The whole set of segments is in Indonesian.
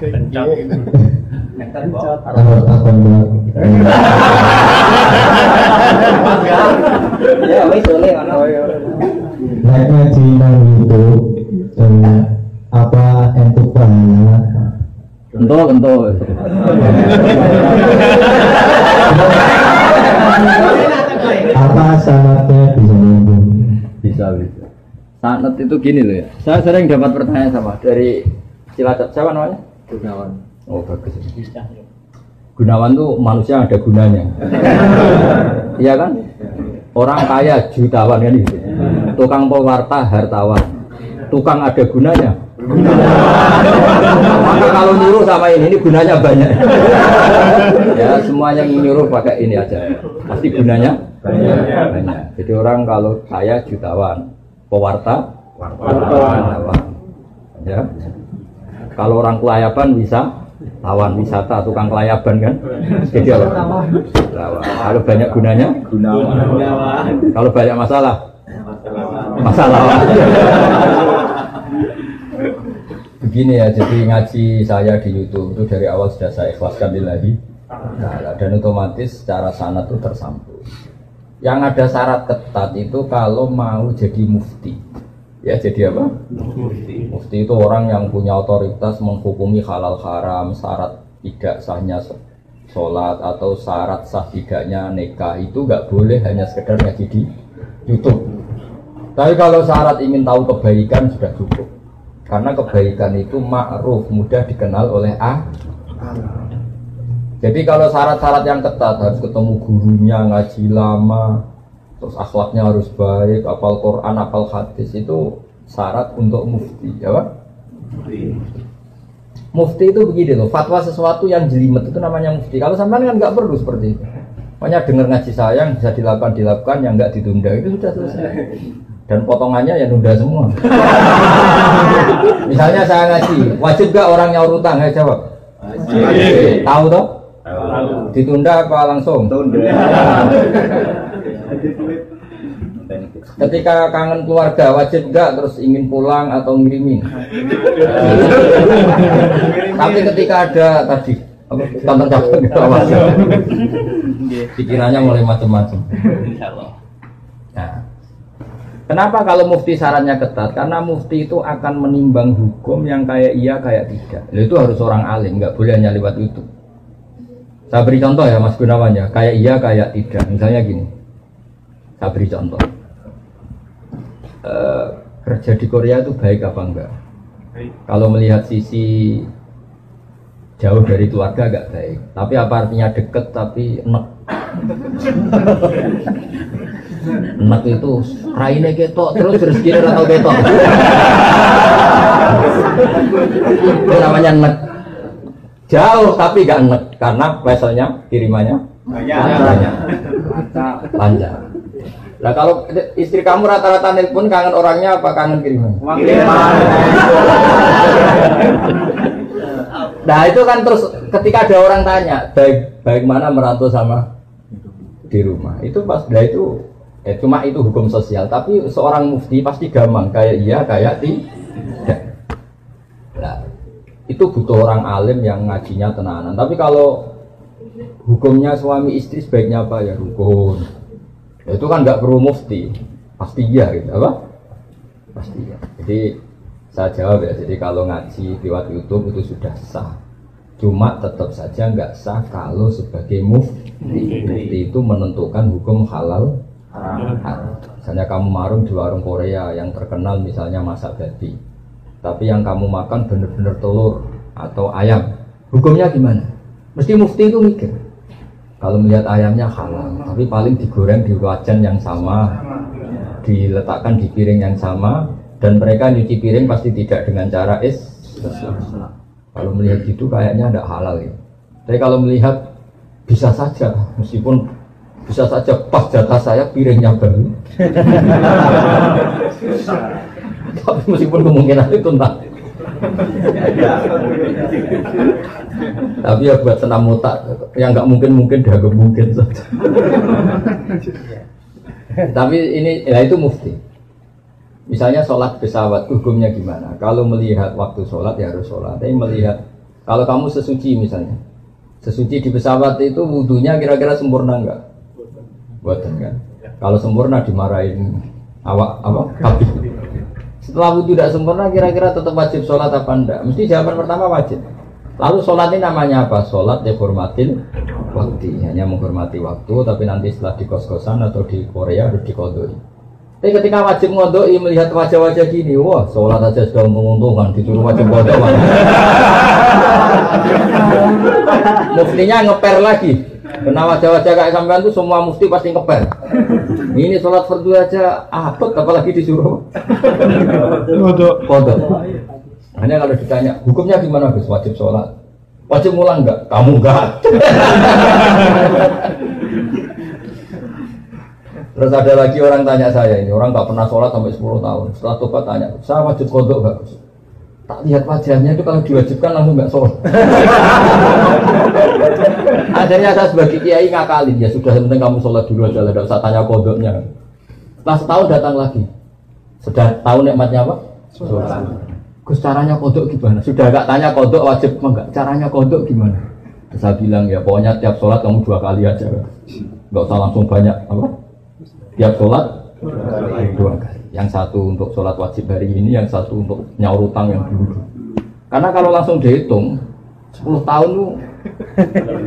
Ya wis ana. Cina itu eh, apa entuk pahala apa syaratnya bisa nyambung Bisa, bisa. Sanat itu gini loh ya. Saya sering dapat pertanyaan sama dari Cilacap. Siapa namanya? Gunawan. Oh bagus. Gunawan tuh manusia ada gunanya. Iya kan? Orang kaya jutawan kan gitu. Tukang pewarta hartawan. Tukang ada gunanya. Maka kalau nyuruh sama ini, ini gunanya banyak. ya semuanya yang nyuruh pakai ini aja. Pasti gunanya banyak. Jadi orang kalau kaya jutawan, pewarta wartawan. Ya. Kalau orang kelayaban bisa lawan wisata, tukang kelayaban kan. Jadi apa? Lawan. Kalau banyak gunanya, kalau banyak masalah, masalah. Begini ya, jadi ngaji saya di YouTube itu dari awal sudah saya ikhlaskan lillahi ta'ala. dan otomatis secara sanat itu tersambung. Yang ada syarat ketat itu kalau mau jadi mufti. Ya, jadi apa? Mufti. Mufti itu orang yang punya otoritas menghukumi halal haram, syarat tidak sahnya sholat atau syarat sah tidaknya nikah itu nggak boleh hanya sekedar ngaji di YouTube. Tapi kalau syarat ingin tahu kebaikan sudah cukup. Karena kebaikan itu ma'ruf, mudah dikenal oleh A. Jadi kalau syarat-syarat yang ketat harus ketemu gurunya, ngaji lama, terus akhlaknya harus baik, apal Quran, apal hadis itu syarat untuk mufti, ya Pak? Mufti itu begini loh, fatwa sesuatu yang jelimet itu namanya mufti. Kalau sampean kan nggak perlu seperti itu. Pokoknya dengar ngaji saya yang bisa dilakukan dilakukan, yang nggak ditunda itu sudah selesai. Dan potongannya ya nunda semua. Misalnya saya ngaji, wajib gak orang nyaur utang? Ayo jawab. Tahu toh? Ditunda apa langsung? Ketika kangen keluarga wajib gak terus ingin pulang atau ngirimin? Tapi ketika ada tadi kantor cabang awas. Pikirannya mulai macam-macam. Nah, Kenapa kalau mufti syaratnya ketat? Karena mufti itu akan menimbang hukum yang kayak iya kayak tidak. Itu harus orang alim, nggak boleh hanya lewat YouTube. Saya beri contoh ya Mas Gunawan ya, kayak iya kayak tidak. Misalnya gini, saya beri contoh. Eh, kerja di Korea itu baik apa enggak? Kalau melihat sisi jauh dari keluarga agak baik. Tapi apa artinya deket tapi enek? enek itu raine ketok terus rezeki atau ketok. itu namanya enek. Jauh tapi gak enek karena veselnya kirimannya banyak. Panjang. Nah kalau istri kamu rata-rata nelpon kangen orangnya apa kangen kiriman? Nah itu kan terus ketika ada orang tanya baik baik mana merantau sama di rumah itu pas nah itu eh, cuma itu hukum sosial tapi seorang mufti pasti gampang kayak iya kayak tidak. Nah, itu butuh orang alim yang ngajinya tenanan. Tapi kalau hukumnya suami istri sebaiknya apa ya rukun. Ya, itu kan nggak perlu mufti, pasti iya gitu apa? Pasti iya. Jadi saya jawab ya. Jadi kalau ngaji lewat YouTube itu sudah sah. Cuma tetap saja nggak sah kalau sebagai mufti. Mufti itu menentukan hukum halal haram. Misalnya kamu marung di warung Korea yang terkenal misalnya masak babi. Tapi yang kamu makan bener-bener telur atau ayam. Hukumnya gimana? Mesti mufti itu mikir. Kalau melihat ayamnya halal, tapi paling digoreng di wajan yang sama, diletakkan di piring yang sama, dan mereka nyuci piring pasti tidak dengan cara is. Kalau melihat gitu kayaknya tidak halal ya. Tapi kalau melihat bisa saja, meskipun bisa saja pas jatah saya piringnya baru. Tapi meskipun kemungkinan itu entah. Tapi ya buat senam otak yang nggak mungkin mungkin dah mungkin saja. Tapi ini ya itu mufti. Misalnya sholat pesawat hukumnya gimana? Kalau melihat waktu sholat ya harus sholat. Tapi melihat Kalau kamu sesuci misalnya, sesuci di pesawat itu wudhunya kira-kira sempurna enggak? Buatan kan? Kalau sempurna dimarahin awak apa? Kabin. Setelah wudhu tidak sempurna kira-kira tetap wajib sholat apa enggak? Mesti jawaban pertama wajib. Lalu sholat ini namanya apa? Sholat ya hormatin waktu, hanya menghormati waktu, tapi nanti setelah di kos-kosan atau di Korea harus dikodoi. Tapi ketika wajib ngodoi melihat wajah-wajah gini, wah sholat aja sudah menguntungkan, disuruh wajib ngodoi. Muftinya ngeper lagi. Kena wajah-wajah kayak sampean tuh semua mufti pasti ngeper. Ini sholat fardu aja apet, apalagi disuruh kodok. Hanya kalau ditanya, hukumnya gimana Gus? Wajib sholat. Wajib ngulang enggak? Kamu enggak. Terus ada lagi orang tanya saya ini, orang nggak pernah sholat sampai 10 tahun. Setelah tobat tanya, saya wajib kodok enggak Gus? Tak lihat wajahnya itu kalau diwajibkan langsung nggak sholat. Akhirnya saya sebagai kiai ngakalin, ya sudah penting kamu sholat dulu aja lah, tidak usah tanya kodoknya. Setelah setahun datang lagi, sudah tahu nikmatnya apa? Sholat. Gus caranya kodok gimana? Sudah gak tanya kodok wajib enggak? Caranya kodok gimana? Saya bilang ya pokoknya tiap sholat kamu dua kali aja, nggak usah langsung banyak apa? Tiap sholat dua kali. Yang satu untuk sholat wajib hari ini, yang satu untuk nyaur utang yang dulu. Karena kalau langsung dihitung 10 tahun tuh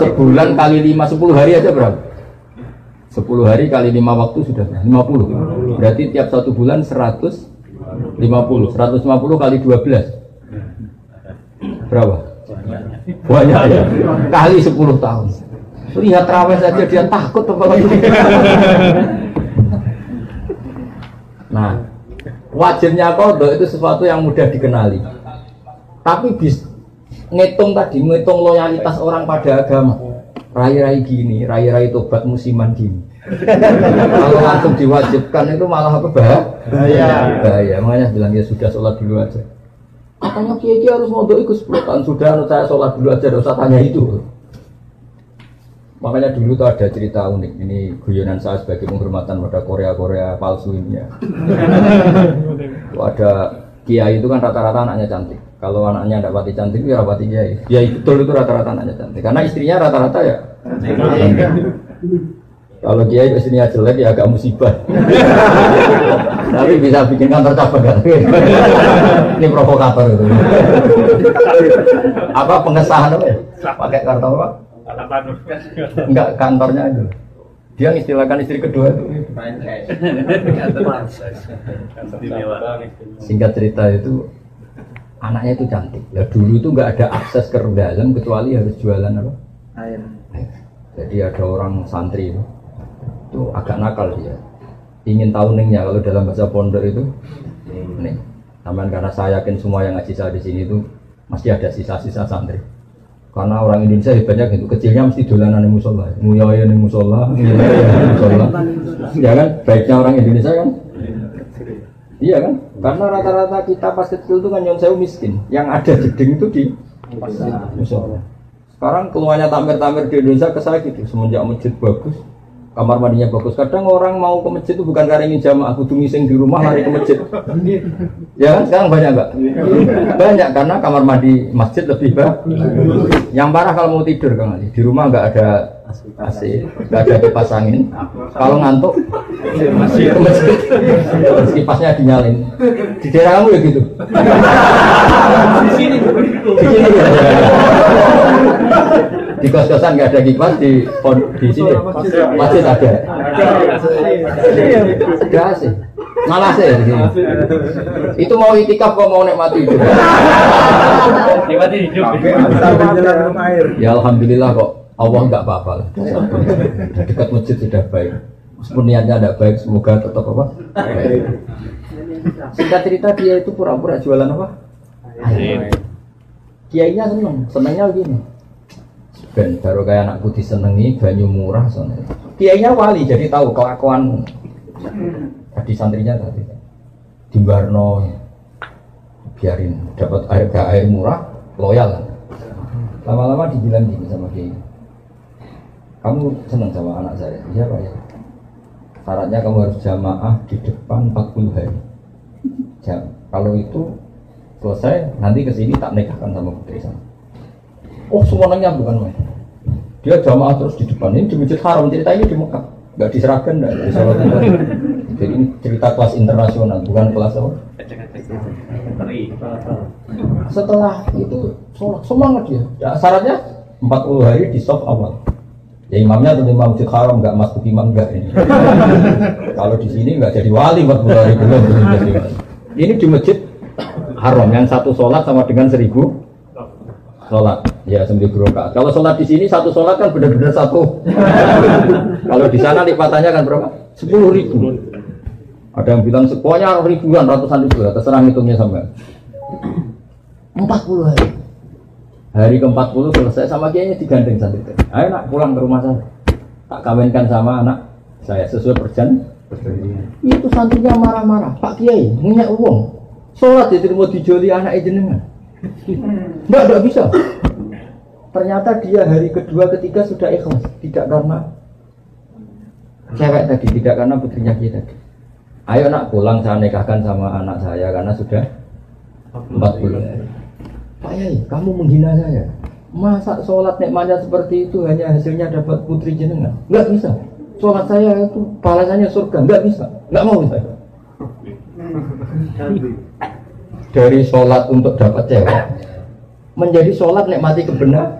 sebulan kali 5 10 hari aja berapa? 10 hari kali 5 waktu sudah 50. Berarti tiap satu bulan 100 50 150 kali 12 berapa? banyak. Ya? Kali 10 tahun. Lihat raweh saja dia takut apalagi nah wajibnya kodok itu sesuatu yang mudah dikenali. Tapi bis ngitung tadi ngitung loyalitas orang pada agama. Rai-rai gini rai-rai tobat musiman gini. Kalau langsung diwajibkan itu malah apa bahaya. Bahaya. Makanya bilang ya sudah sholat dulu aja. Katanya kiai kiai harus mau ikut 10 tahun sudah menurut saya sholat dulu aja tidak usah tanya itu. Makanya dulu tuh ada cerita unik. Ini guyonan saya sebagai penghormatan pada Korea Korea palsu ini ya. Ada kiai itu kan rata-rata anaknya cantik kalau anaknya tidak pati cantik ya rapati kiai kiai betul itu rata-rata anaknya cantik karena istrinya rata-rata ya kalau kiai istrinya jelek ya agak musibah. Tapi bisa bikin kantor cabang? Ini provokator itu. apa pengesahan apa? ya? Pakai kartu apa? Enggak kantornya aja. Dia istilahkan istri kedua itu. Singkat cerita itu anaknya itu cantik. Ya dulu itu nggak ada akses ke dalam kecuali harus jualan apa? Air. Jadi ada orang santri itu, itu agak nakal dia. Ingin tahu ningnya kalau dalam bahasa pondok itu ning. Taman karena saya yakin semua yang ngaji saya di sini itu masih ada sisa-sisa santri. Karena orang Indonesia hebatnya gitu, kecilnya mesti dolanan di musola, nguyaya di musola, nguyaya di musola. Ya kan, baiknya orang Indonesia kan? Iya kan? Karena rata-rata kita pas kecil itu kan yang saya miskin, yang ada jeding itu di musola. Sekarang keluarnya tamer-tamer di Indonesia ke saya gitu, semenjak masjid bagus, kamar mandinya bagus. Kadang orang mau ke masjid itu bukan karena ingin jamaah, kudu ngising di rumah lari ke masjid. Ya kan sekarang banyak nggak? Banyak karena kamar mandi masjid lebih bagus. Yang parah kalau mau tidur Ali, di rumah nggak ada AC, nggak ada kipas angin. Kalau ngantuk masih ke masjid, Terus kipasnya dinyalin. Di daerah kamu ya gitu. Di sini, di sini ya. Di kos-kosan nggak ada kipas di di sini masjid ada. Ada AC. Malah sih di sini. Itu mau itikaf kok mau nikmati itu. Nikmati hidup. Ya alhamdulillah kok Allah nggak apa-apa lah. Dekat masjid sudah baik. Meskipun niatnya tidak baik, semoga tetap apa? Baik. Singkat cerita dia itu pura-pura jualan apa? Air. Kiainya seneng, senengnya gini. Ben baru kayak anakku disenengi banyu murah soalnya. Kiainya wali jadi tahu kelakuan tadi santrinya tadi di Barno biarin dapat air gak air murah loyal. Lama-lama dibilang gini sama kiai. Kamu seneng sama anak saya? Iya pak ya. Syaratnya kamu harus jamaah di depan 40 hari. Jam. Kalau itu selesai, nanti ke sini tak nikahkan sama putri saya. Oh semuanya bukan main. Dia jamaah terus di depan ini di masjid haram cerita ini di Mekah, nggak diserahkan nggak di. Jadi ini cerita kelas internasional bukan kelas apa? Setelah itu sholat semangat dia. Ya, syaratnya 40 hari di soft awal. Ya imamnya tentu imam masjid haram nggak masuk imam nggak ini. Kalau di sini nggak jadi wali 40 hari belum jadi wali. Ini di masjid haram yang satu sholat sama dengan seribu sholat ya sembilan rakaat. Kalau sholat di sini satu sholat kan benar-benar satu. Kalau di sana lipatannya kan berapa? Sepuluh ribu. Ada yang bilang semuanya ribuan, ratusan ribu, terserah hitungnya sampai. Empat puluh hari. Hari ke empat puluh selesai sama kiainya digandeng santri. Ayo nak pulang ke rumah saya. Tak kawinkan sama anak saya sesuai perjan. Itu santrinya marah-marah. Pak Kiai, minyak uang. Sholat diterima dijoli anak jenengan. Enggak, enggak bisa. Ternyata dia hari kedua, ketiga sudah ikhlas, tidak karena cewek tadi, tidak karena putrinya kita tadi. Ayo nak pulang saya nikahkan sama anak saya karena sudah 40 hari. Pak Yai, kamu menghina saya. Masa sholat nikmatnya seperti itu hanya hasilnya dapat putri jenengan? Enggak bisa. Sholat saya itu balasannya surga, enggak bisa. Enggak mau saya. Dari sholat untuk dapat cewek menjadi sholat nikmati kebenar.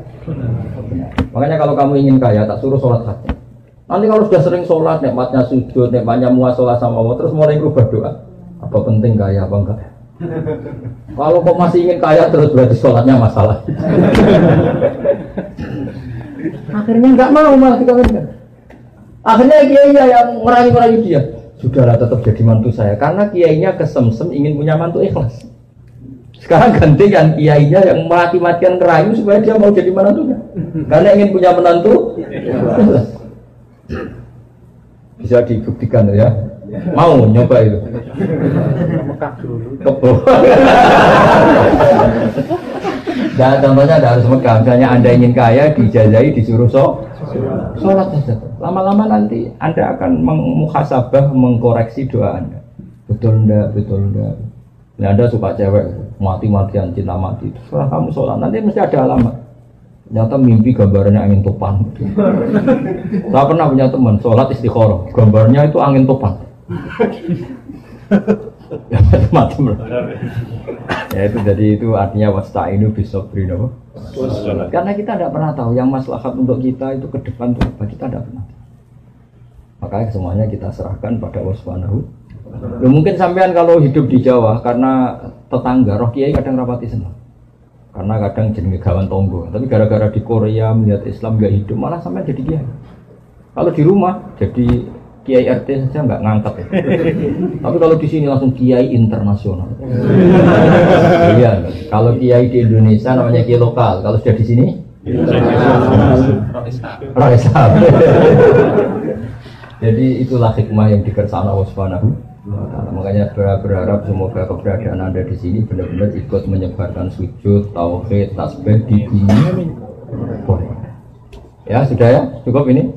Makanya kalau kamu ingin kaya, tak suruh sholat hati. Nanti kalau sudah sering sholat, nikmatnya sujud, nikmatnya muasalah sama Allah, terus mulai berubah doa. Apa penting kaya apa enggak? Kalau kok masih ingin kaya terus berarti sholatnya masalah. Akhirnya nggak mau malah dikawinkan. Akhirnya kiai yang merayu-merayu dia. Sudahlah tetap jadi mantu saya karena kiainya kesemsem ingin punya mantu ikhlas. Sekarang ganti kan kiainya yang mati-matian kerayu supaya dia mau jadi menantunya. Karena ingin punya menantu. Bisa dibuktikan ya. Mau nyoba itu. Kebo. Dan contohnya ada harus Mekah. Misalnya Anda ingin kaya, dijajahi, disuruh so, sholat saja. Lama-lama nanti Anda akan mengmuhasabah, mengkoreksi doa Anda. Betul enggak, betul enggak. Nah, Anda suka cewek, mati-matian, cinta mati. Setelah kamu sholat, nanti mesti ada alamat. Ternyata mimpi gambarnya angin topan. Saya pernah punya teman, sholat istikharah. Gambarnya itu angin topan. Ya, mati ya itu jadi itu artinya wasta ini bisa beri karena kita tidak pernah tahu yang maslahat untuk kita itu ke depan itu apa kita tidak pernah tahu. makanya semuanya kita serahkan pada Subhanahu. Ya, mungkin sampean kalau hidup di Jawa karena tetangga roh kiai kadang rapati senang karena kadang jadi kawan tonggo. Tapi gara-gara di Korea melihat Islam gak hidup malah sampai jadi kiai. Kalau di rumah jadi kiai RT saja nggak ngangkat ya. tapi kalau di sini langsung kiai internasional iya kalau kiai di Indonesia namanya kiai lokal kalau sudah di sini jadi itulah hikmah yang dikersana Allah Subhanahu wa Ta'ala. Makanya ber- berharap semoga keberadaan Anda di sini benar-benar ikut menyebarkan sujud, tauhid, tasbih di dunia. Ya, sudah ya? Cukup ini?